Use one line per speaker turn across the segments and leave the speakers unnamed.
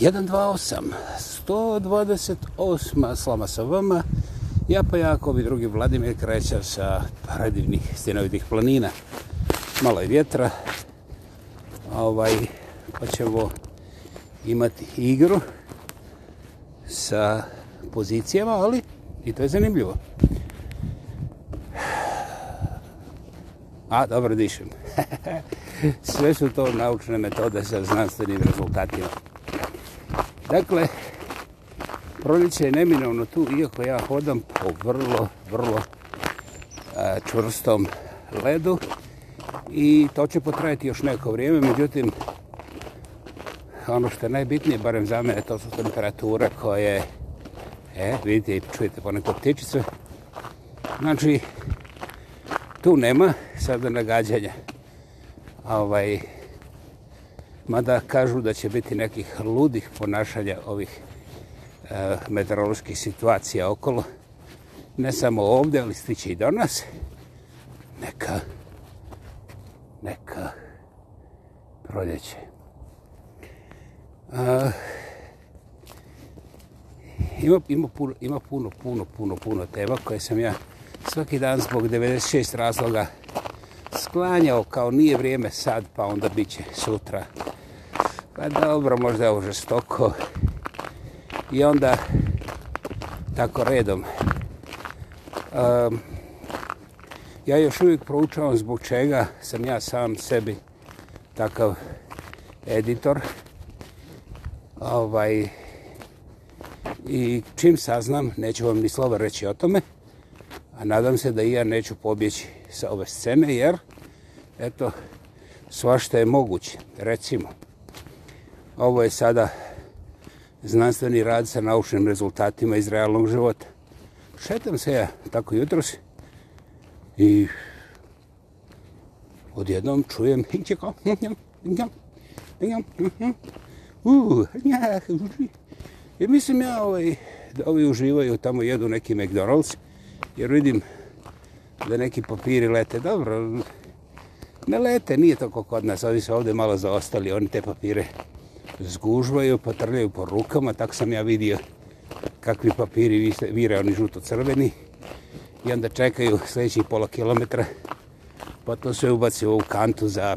128, 128 slama sa vama. Ja pa Jakob i drugi Vladimir kreća sa predivnih stinovitih planina. Malo je vjetra. Ovaj, pa ćemo imati igru sa pozicijama, ali i to je zanimljivo. A, dobro dišem. Sve su to naučne metode sa znanstvenim rezultatima. Dakle, proljeće je neminovno tu, iako ja hodam po vrlo, vrlo a, čvrstom ledu. I to će potrajati još neko vrijeme, međutim, ono što je najbitnije, barem za mene, to su temperature koje, e, vidite i čujete poneko ptičice. Znači, tu nema sada nagađanja. Ovaj, mada kažu da će biti nekih ludih ponašanja ovih e, meteoroloških situacija okolo. Ne samo ovdje, ali stiće i do nas. Neka, neka proljeće. A, ima, ima, puno, ima puno, puno, puno, puno tema koje sam ja svaki dan zbog 96 razloga sklanjao kao nije vrijeme sad, pa onda bit će sutra. Pa dobro, možda je ovo žestoko. I onda tako redom. Um, ja još uvijek proučavam zbog čega sam ja sam sebi takav editor. Ovaj, I čim saznam, neću vam ni slova reći o tome, a nadam se da i ja neću pobjeći sa ove scene, jer, eto, svašta je moguće. Recimo, ovo je sada znanstveni rad sa naučnim rezultatima iz realnog života. Šetam se ja tako jutros i odjednom čujem i mislim ja ovaj, da ovi uživaju tamo jedu neki McDonald's jer vidim da neki papiri lete dobro ne lete, nije to kod nas ovi su ovdje malo zaostali oni te papire zgužvaju, potrljaju po rukama, tak sam ja vidio kakvi papiri vire, oni žuto-crveni. I onda čekaju sljedećih pola kilometra, pa to sve ubaci u ovu kantu za...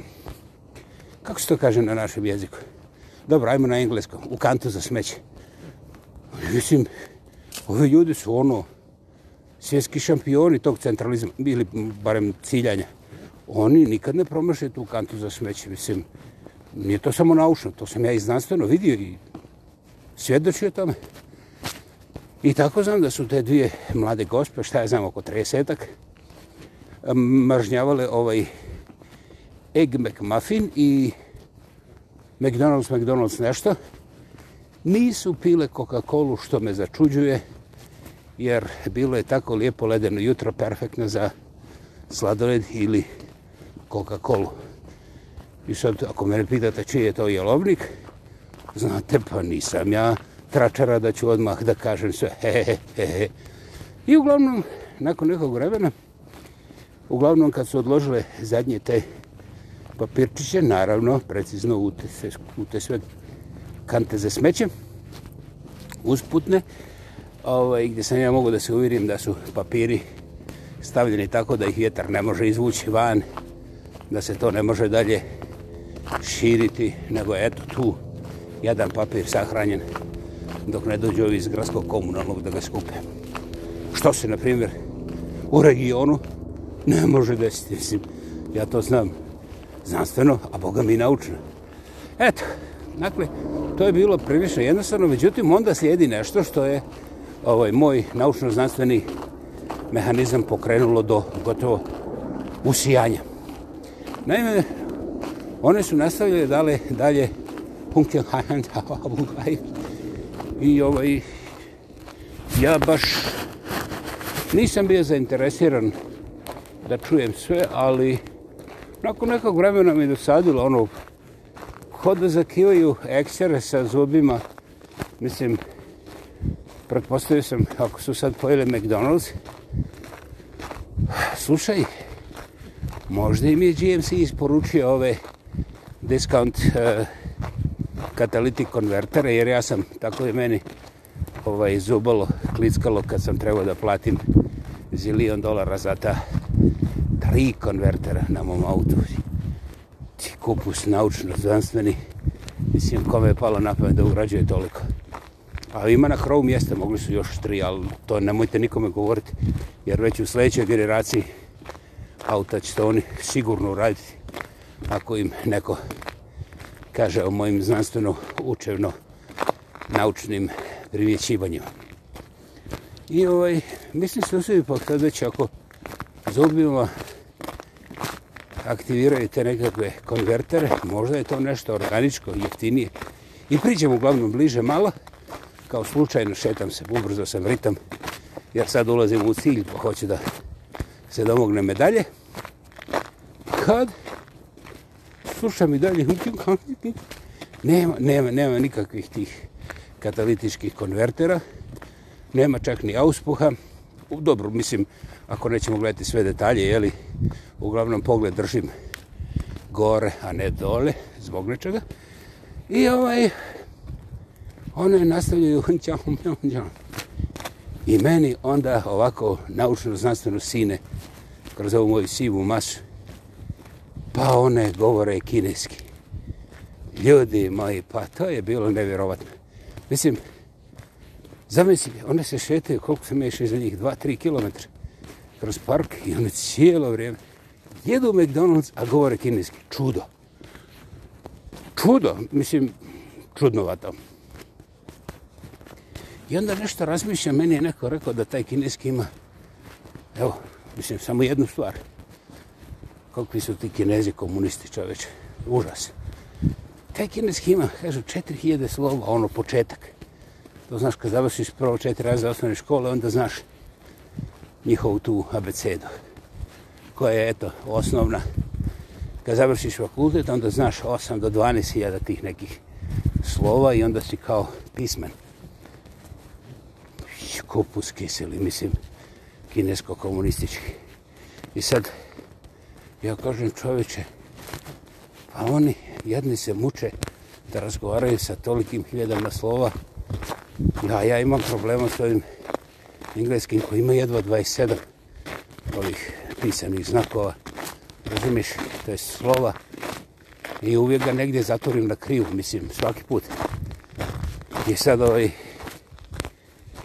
Kako se to kaže na našem jeziku? Dobro, ajmo na engleskom. U kantu za smeće. Mislim, ovi ljudi su ono svjetski šampioni tog centralizma, ili barem ciljanja. Oni nikad ne promašaju tu kantu za smeće. Mislim, nije to samo naučno, to sam ja i znanstveno vidio i svjedočio tome. I tako znam da su te dvije mlade gospe, šta ja znam, oko 30-ak, mržnjavale ovaj Egg McMuffin i McDonald's, McDonald's nešto. Nisu pile Coca-Colu, što me začuđuje, jer bilo je tako lijepo ledeno jutro, perfektno za sladoled ili Coca-Colu. I sad, ako mene pitate čiji je to jelovnik, znate, pa nisam ja tračara da ću odmah da kažem sve. He, he, he, he. I uglavnom, nakon nekog vremena, uglavnom kad su odložile zadnje te papirčiće, naravno, precizno u te, u te sve kante za smeće, usputne, ovaj, gdje sam ja mogu da se uvjerim da su papiri stavljeni tako da ih vjetar ne može izvući van, da se to ne može dalje širiti, nego eto tu jedan papir sahranjen dok ne dođe ovi iz gradskog komunalnog da ga skupe. Što se, na primjer, u regionu ne može desiti. Mislim, ja to znam znanstveno, a Boga mi naučno. Eto, dakle, to je bilo prilično jednostavno, međutim, onda slijedi nešto što je ovaj moj naučno-znanstveni mehanizam pokrenulo do gotovo usijanja. Naime, one su nastavile dale, dalje Hunken Hajhan i ovaj ja baš nisam bio zainteresiran da čujem sve, ali nakon nekog vremena mi je dosadilo ono ko da zakivaju eksere sa zubima. Mislim pretpostavio sam ako su sad pojeli McDonald's slušaj možda im je GMC isporučio ove discount uh, eh, katalitik konvertere, jer ja sam, tako je meni ovaj, zubalo, klickalo kad sam trebao da platim zilion dolara za ta tri konvertera na mom autu. Ti kupus naučno, znanstveni, mislim, kome je palo na pamet da urađuje toliko. A ima na krovu mjesta, mogli su još tri, ali to nemojte nikome govoriti, jer već u sljedećoj generaciji auta će to oni sigurno uraditi ako im neko kaže o mojim znanstveno učevno naučnim primjećivanjima. I ovaj, mislim se usubi pa kad već ako zubima aktiviraju te nekakve konvertere, možda je to nešto organičko, jeftinije. I priđem uglavnom bliže malo, kao slučajno šetam se, ubrzo sam ritam, jer sad ulazim u cilj, pa hoću da se domogne medalje. Kad slušam i dalje, nema, nema, nema nikakvih tih katalitičkih konvertera, nema čak ni auspuha. Dobro, mislim, ako nećemo gledati sve detalje, jeli, uglavnom pogled držim gore, a ne dole, zbog nečega. I ovaj, one nastavljaju i meni onda ovako naučno znanstveno sine kroz ovu moju sivu masu pa one govore kineski. Ljudi moji pa to je bilo nevjerovatno. Mislim zamisli one se šetaju koliko se meše iza njih 2-3 km kroz park i one cijelo vrijeme jedu McDonald's a govore kineski. Čudo. Čudo mislim čudnovato. I onda nešto razmišljam, meni je neko rekao da taj kineski ima, evo, mislim, samo jednu stvar. Kakvi su ti kinezi komunisti, čoveče, užas. Taj kineski ima, kažu, 4000 slova, ono, početak. To znaš, kad završiš prvo četiri raza osnovne škole, onda znaš njihovu tu abecedu, koja je, eto, osnovna. Kad završiš fakultet, onda znaš 8 do 12 hiljada tih nekih slova i onda si kao pismen kupus kiseli, mislim, kinesko-komunistički. I sad, ja kažem čoveče, pa oni jedni se muče da razgovaraju sa tolikim hiljadama slova, Ja, ja imam problema s ovim engleskim koji ima jedva 27 ovih pisanih znakova, razumiješ, to je slova, i uvijek ga negdje zatvorim na krivu, mislim, svaki put. I sad ovaj,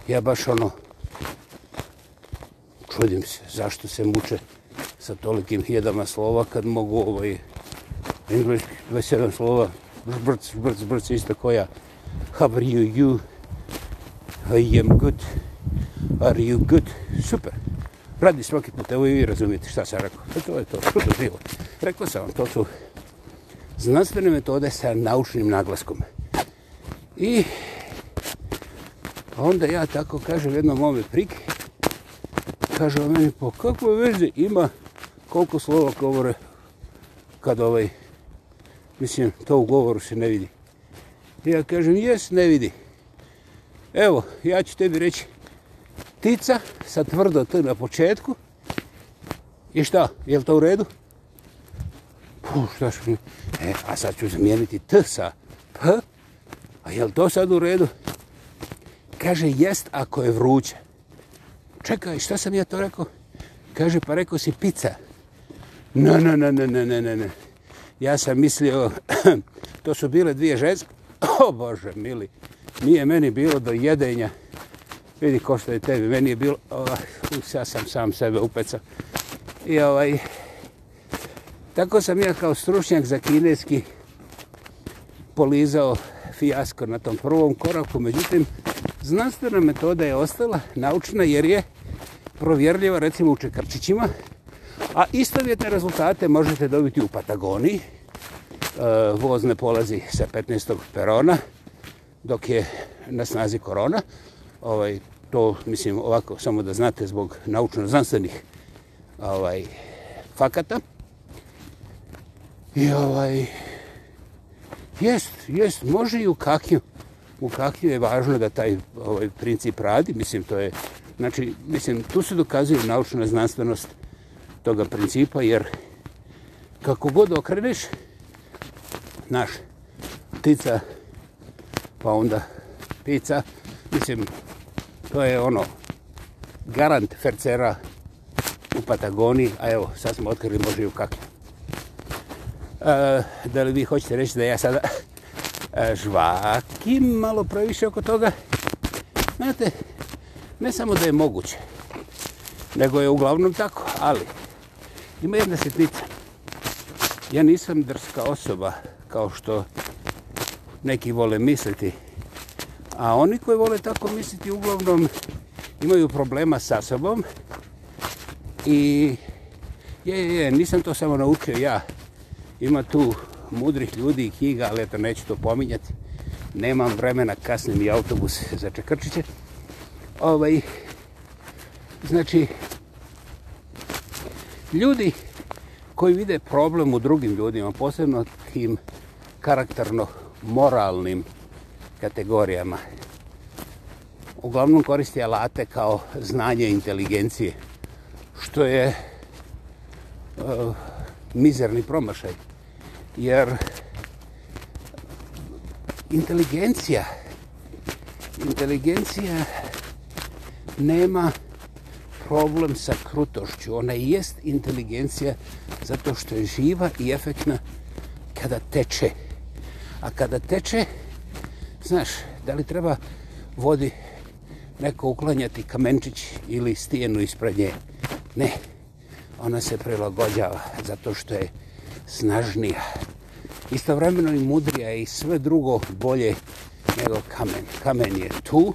ja baš ono čudim se zašto se muče sa tolikim hiljadama slova kad mogu ovaj engleski 27 slova brc, brc, brc, isto koja how are you, you? I am good. Are you good? Super. Radi svaki put, evo i vi razumijete šta sam rekao. E, to je to, što to bilo. Rekao sam vam, to su znanstvene metode sa naučnim naglaskom. I onda ja tako kažem jednom mome prik, kaže o meni, pa po kakvoj veze ima koliko slova govore kad ovaj, mislim, to u govoru se ne vidi. I ja kažem, jes, ne vidi. Evo, ja ću tebi reći, tica sa tvrdo t na početku. I šta, je li to u redu? Puh, šta što mi? E, a sad ću zamijeniti t sa p. A je li to sad u redu? Kaže, jest ako je vruće. Čekaj, šta sam ja to rekao? Kaže, pa rekao si pizza. No, no, no, no, no, no, no. Ja sam mislio, to su bile dvije ženske. O, Bože, mili. Nije meni bilo do jedenja. Vidi ko što je tebi. Meni je bilo, oh, ja sam sam sebe upecao. I ovaj, tako sam ja kao stručnjak za kineski polizao fijasko na tom prvom koraku. Međutim, Znanstvena metoda je ostala naučna jer je provjerljiva recimo u čekrčićima, a istovjetne rezultate možete dobiti u Patagoniji. E, voz ne polazi sa 15. perona dok je na snazi korona. Ovaj, to mislim ovako samo da znate zbog naučno-znanstvenih ovaj, fakata. I ovaj, jest, jest, može i u kakiju u kakiju je važno da taj ovaj princip radi. Mislim, to je, znači, mislim, tu se dokazuje naučna znanstvenost toga principa, jer kako god okreneš, naš ptica pa onda pica, Mislim, to je ono, garant fercera u Patagoniji, a evo, sad smo otkrili može i u kakvu. E, da li vi hoćete reći da ja sada e, žvakim malo previše oko toga? Znate, ne samo da je moguće, nego je uglavnom tako, ali ima jedna sitnica. Ja nisam drska osoba, kao što neki vole misliti, a oni koji vole tako misliti uglavnom imaju problema sa sobom i je, je, je, nisam to samo naučio ja. Ima tu mudrih ljudi i knjiga, ali eto neću to pominjati. Nemam vremena, kasnim i autobus za Čekrčiće. Ovaj, znači, ljudi koji vide problem u drugim ljudima, posebno tim karakterno moralnim kategorijama, uglavnom koristi alate kao znanje inteligencije, što je uh, mizerni promašaj. Jer inteligencija, inteligencija nema problem sa krutošću. Ona jest inteligencija zato što je živa i efektna kada teče. A kada teče, znaš, da li treba vodi neko uklanjati kamenčić ili stijenu ispred nje? Ne. Ona se prilagođava zato što je snažnija. Istovremeno i mudrija i sve drugo bolje nego kamen. Kamen je tu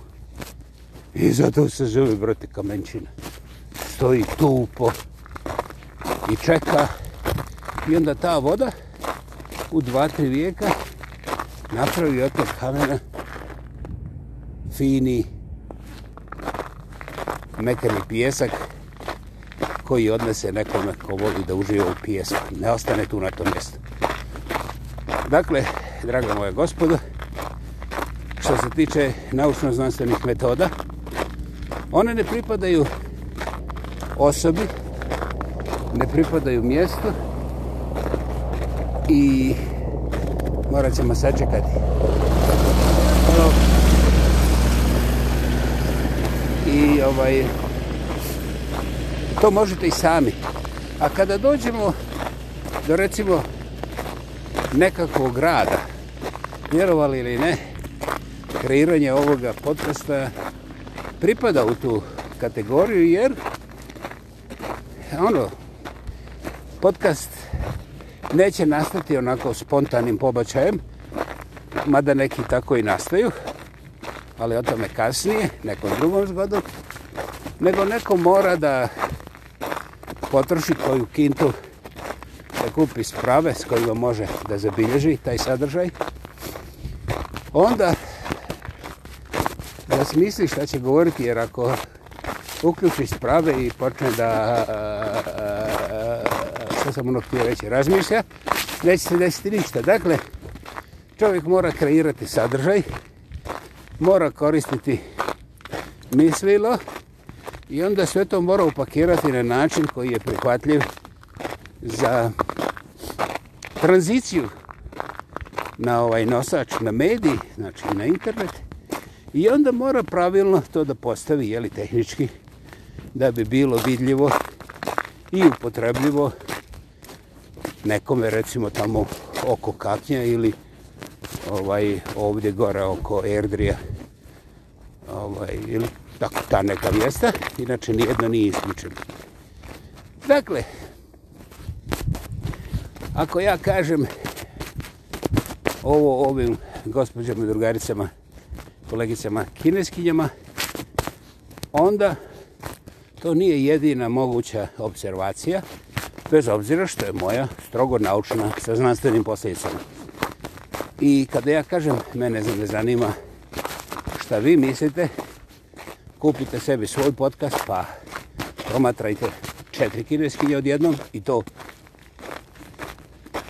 i zato se zove brate kamenčina. Stoji tupo i čeka i onda ta voda u dva, tri vijeka napravi od tog kamena fini mekani pijesak koji odnese nekome ko voli da uživa u pijesku. Ne ostane tu na tom mjestu. Dakle, draga moja gospoda, što se tiče naučno-znanstvenih metoda, one ne pripadaju osobi, ne pripadaju mjestu i morat ćemo sačekati. I ovaj, to možete i sami. A kada dođemo do recimo nekakvog grada, vjerovali ili ne, kreiranje ovoga podcasta pripada u tu kategoriju jer ono, podcast neće nastati onako spontanim pobačajem, mada neki tako i nastaju, ali o tome kasnije, nekom drugom zgodom, nego neko mora da potroši koju kintu da kupi sprave s kojima može da zabilježi taj sadržaj. Onda da smisli šta će govoriti, jer ako uključi sprave i počne da što sam ono htio reći, razmišlja, neće se desiti ništa. Dakle, čovjek mora kreirati sadržaj, mora koristiti mislilo i onda sve to mora upakirati na način koji je prihvatljiv za tranziciju na ovaj nosač, na mediji, znači na internet. I onda mora pravilno to da postavi, jeli tehnički, da bi bilo vidljivo i upotrebljivo nekome recimo tamo oko Katnja ili ovaj ovdje gore oko Erdrija ovaj, ili tako ta neka mjesta. Inače nijedno nije isključeno. Dakle ako ja kažem ovo ovim gospođama i drugaricama kolegicama kineskinjama onda to nije jedina moguća observacija bez obzira što je moja strogo naučna sa znanstvenim posljedicama. I kada ja kažem, mene ne zanima šta vi mislite, kupite sebi svoj podcast, pa promatrajte četiri kineskinje odjednom i to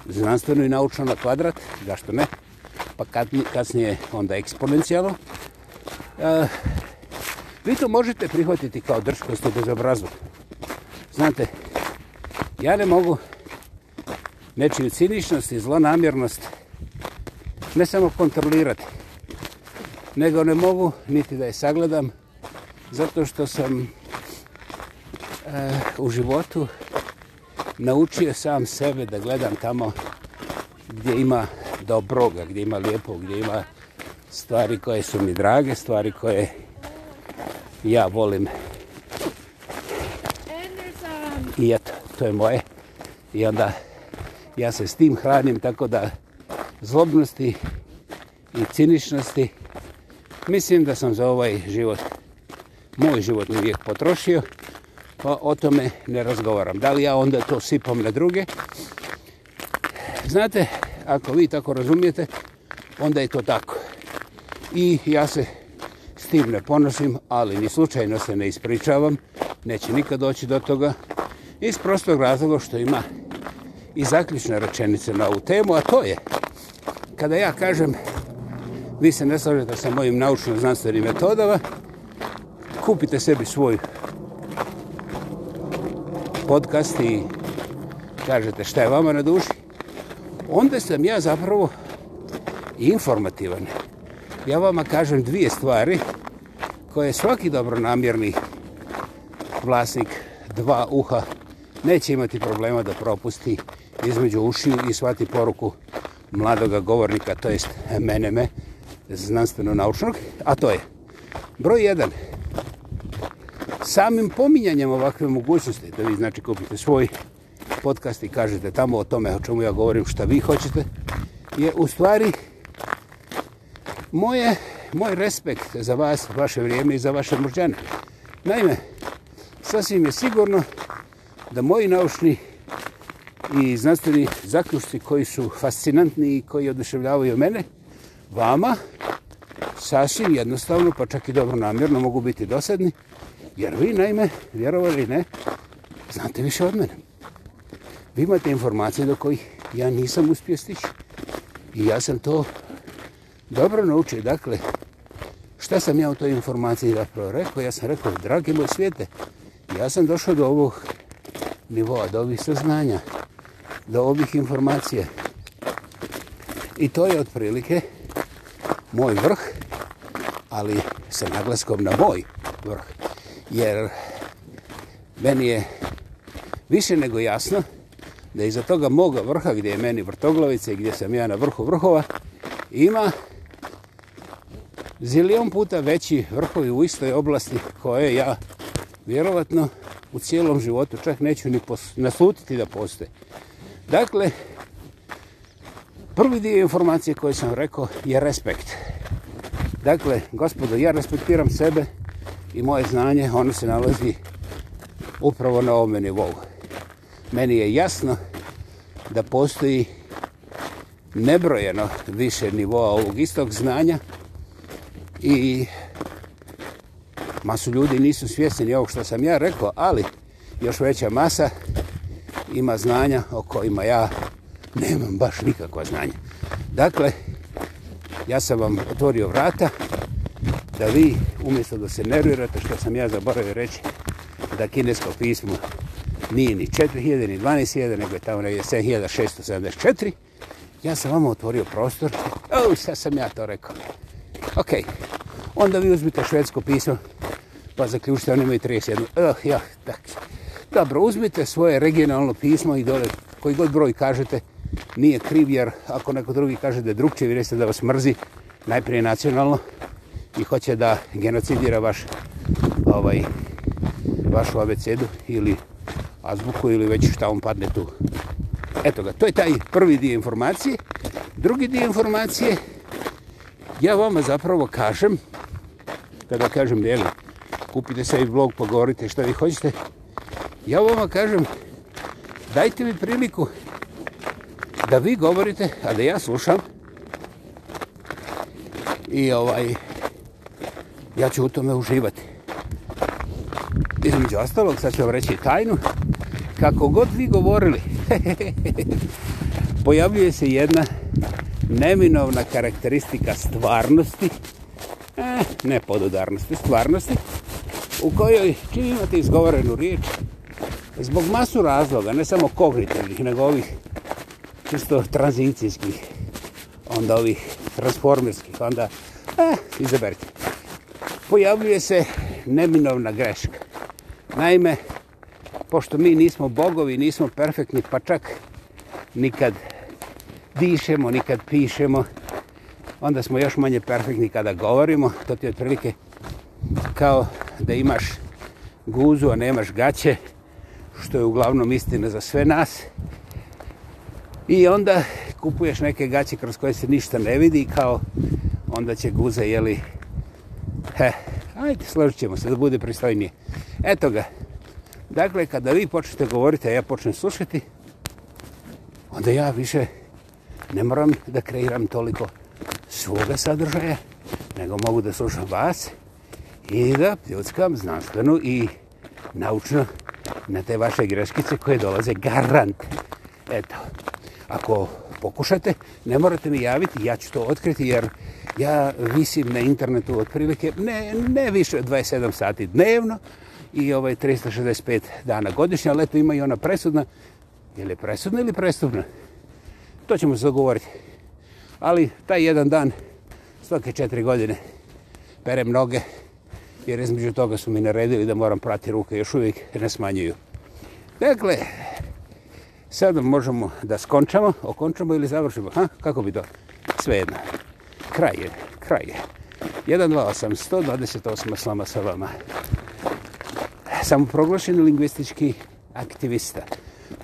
znanstveno i naučno na kvadrat, zašto ne, pa kasnije onda eksponencijalno. E, vi to možete prihvatiti kao drškost i bezobrazno. Znate, Ja ne mogu nečiju ciničnost i zlonamjernost ne samo kontrolirati, nego ne mogu niti da je sagledam zato što sam e, u životu naučio sam sebe da gledam tamo gdje ima dobroga, gdje ima lijepog, gdje ima stvari koje su mi drage, stvari koje ja volim. I eto, to je moje. I onda ja se s tim hranim tako da zlobnosti i ciničnosti mislim da sam za ovaj život moj životni vijek potrošio pa o tome ne razgovaram. Da li ja onda to sipam na druge? Znate, ako vi tako razumijete, onda je to tako. I ja se tim ne ponosim, ali ni slučajno se ne ispričavam. Neće nikad doći do toga. Iz prostog razloga što ima i zaključne rečenice na ovu temu, a to je kada ja kažem vi se ne slažete sa mojim naučno-znanstvenim metodama, kupite sebi svoj podcast i kažete šta je vama na duši, onda sam ja zapravo informativan. Ja vama kažem dvije stvari koje svaki dobronamjerni vlasnik dva uha neće imati problema da propusti između ušiju i shvati poruku mladoga govornika, to jest meneme, znanstveno-naučnog, a to je broj 1. Samim pominjanjem ovakve mogućnosti, da vi znači kupite svoj podcast i kažete tamo o tome o čemu ja govorim šta vi hoćete, je u stvari moje, moj respekt za vas, vaše vrijeme i za vaše mrđane. Naime, sasvim je sigurno da moji naučni i znanstveni zaključci koji su fascinantni i koji oduševljavaju mene, vama sasvim jednostavno, pa čak i dobro namjerno, mogu biti dosadni, jer vi, naime, vjerovali ne, znate više od mene. Vi imate informacije do kojih ja nisam uspio stići. I ja sam to dobro naučio. Dakle, šta sam ja u toj informaciji zapravo rekao? Ja sam rekao, dragi moj svijete, ja sam došao do ovog nivoa, do ovih saznanja, do ovih informacija. I to je otprilike moj vrh, ali sa naglaskom na moj vrh. Jer meni je više nego jasno da iza toga moga vrha gdje je meni vrtoglavica i gdje sam ja na vrhu vrhova ima zilion puta veći vrhovi u istoj oblasti koje ja vjerovatno u cijelom životu čak neću ni naslutiti da postoje. Dakle, prvi dio informacije koje sam rekao je respekt. Dakle, gospodo, ja respektiram sebe i moje znanje, ono se nalazi upravo na ovome nivou. Meni je jasno da postoji nebrojeno više nivoa ovog istog znanja i masu ljudi nisu svjesni ovog što sam ja rekao, ali još veća masa ima znanja o kojima ja nemam baš nikakva znanja. Dakle, ja sam vam otvorio vrata da vi, umjesto da se nervirate, što sam ja zaboravio reći, da kinesko pismo nije ni 4000, ni 12000, nego je tamo negdje 7674, ja sam vam otvorio prostor. O, sad sam ja to rekao. Ok, onda vi uzmite švedsko pismo, pa zaključite, oni imaju 31. Uh, eh, ja, tak. Dobro, uzmite svoje regionalno pismo i dole, koji god broj kažete, nije kriv, jer ako neko drugi kaže da je drugče, vi da vas mrzi, najprije nacionalno, i hoće da genocidira vaš, ovaj, vašu abecedu ili azbuku ili već šta vam padne tu. Eto ga, to je taj prvi dio informacije. Drugi dio informacije, ja vama zapravo kažem, kada kažem, jeli, kupite sebi blog blog, pogovorite šta vi hoćete, ja vama kažem, dajte mi priliku da vi govorite, a da ja slušam. I ovaj, ja ću u tome uživati. Između ostalog, sad ću vam reći tajnu, kako god vi govorili, pojavljuje se jedna neminovna karakteristika stvarnosti, eh, ne podudarnosti, stvarnosti, u kojoj čim imate izgovorenu riječ, zbog masu razloga, ne samo kognitivnih, nego ovih čisto tranzicijskih, onda ovih transformerskih, onda Eh, izaberite. Pojavljuje se neminovna greška. Naime, pošto mi nismo bogovi, nismo perfektni, pa čak nikad dišemo, nikad pišemo, onda smo još manje perfektni kada govorimo. To ti je otprilike kao da imaš guzu, a nemaš gaće, što je uglavnom istina za sve nas. I onda kupuješ neke gaće kroz koje se ništa ne vidi, kao onda će guza, jeli, he, ajde, složit ćemo se da bude pristojnije. Eto ga. Dakle, kada vi počnete govoriti, a ja počnem slušati, onda ja više ne moram da kreiram toliko svoga sadržaja, nego mogu da slušam vas i da pljuckam znanstveno i naučno na te vaše greškice koje dolaze garant. Eto, ako pokušate, ne morate mi javiti, ja ću to otkriti jer ja visim na internetu otprilike ne, ne više od 27 sati dnevno i ovaj 365 dana godišnja, ali eto ima i ona presudna. Je li presudna ili prestupna? To ćemo se dogovoriti. Ali taj jedan dan, svake četiri godine, perem noge, jer između toga su mi naredili da moram prati ruke, još uvijek ne smanjuju. Dakle, sada možemo da skončamo, okončamo ili završimo. Ha? Kako bi to? Sve jedno. Kraj je, kraj je. 128, 128 slama sa vama. Samoproglašeni lingvistički aktivista.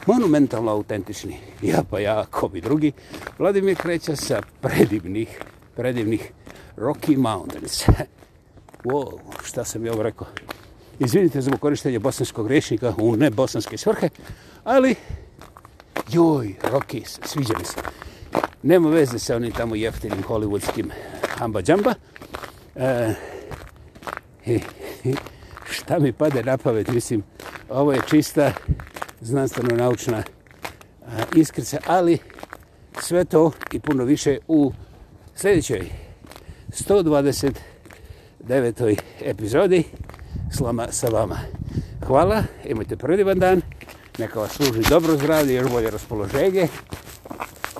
Monumentalno autentični. Ja pa ja, ko bi drugi. Vladimir kreće sa predivnih, predivnih Rocky Mountains. Wow, šta sam ja ovo rekao? Izvinite zbog korištenja bosanskog rečnika u ne bosanske svrhe, ali joj, Rocky, sviđa mi se. Nema veze sa onim tamo jeftinim hollywoodskim hamba džamba. E, e, e, e, šta mi pade na pamet, mislim, ovo je čista znanstveno-naučna iskrica, ali sve to i puno više u sljedećoj 129. epizodi Slama sa vama. Hvala, imajte predivan dan, neka vas služi dobro zdravlje, još bolje raspoloženje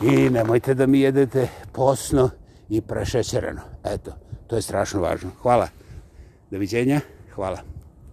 i nemojte da mi jedete posno i prešećereno. Eto, to je strašno važno. Hvala. Doviđenja. Hvala.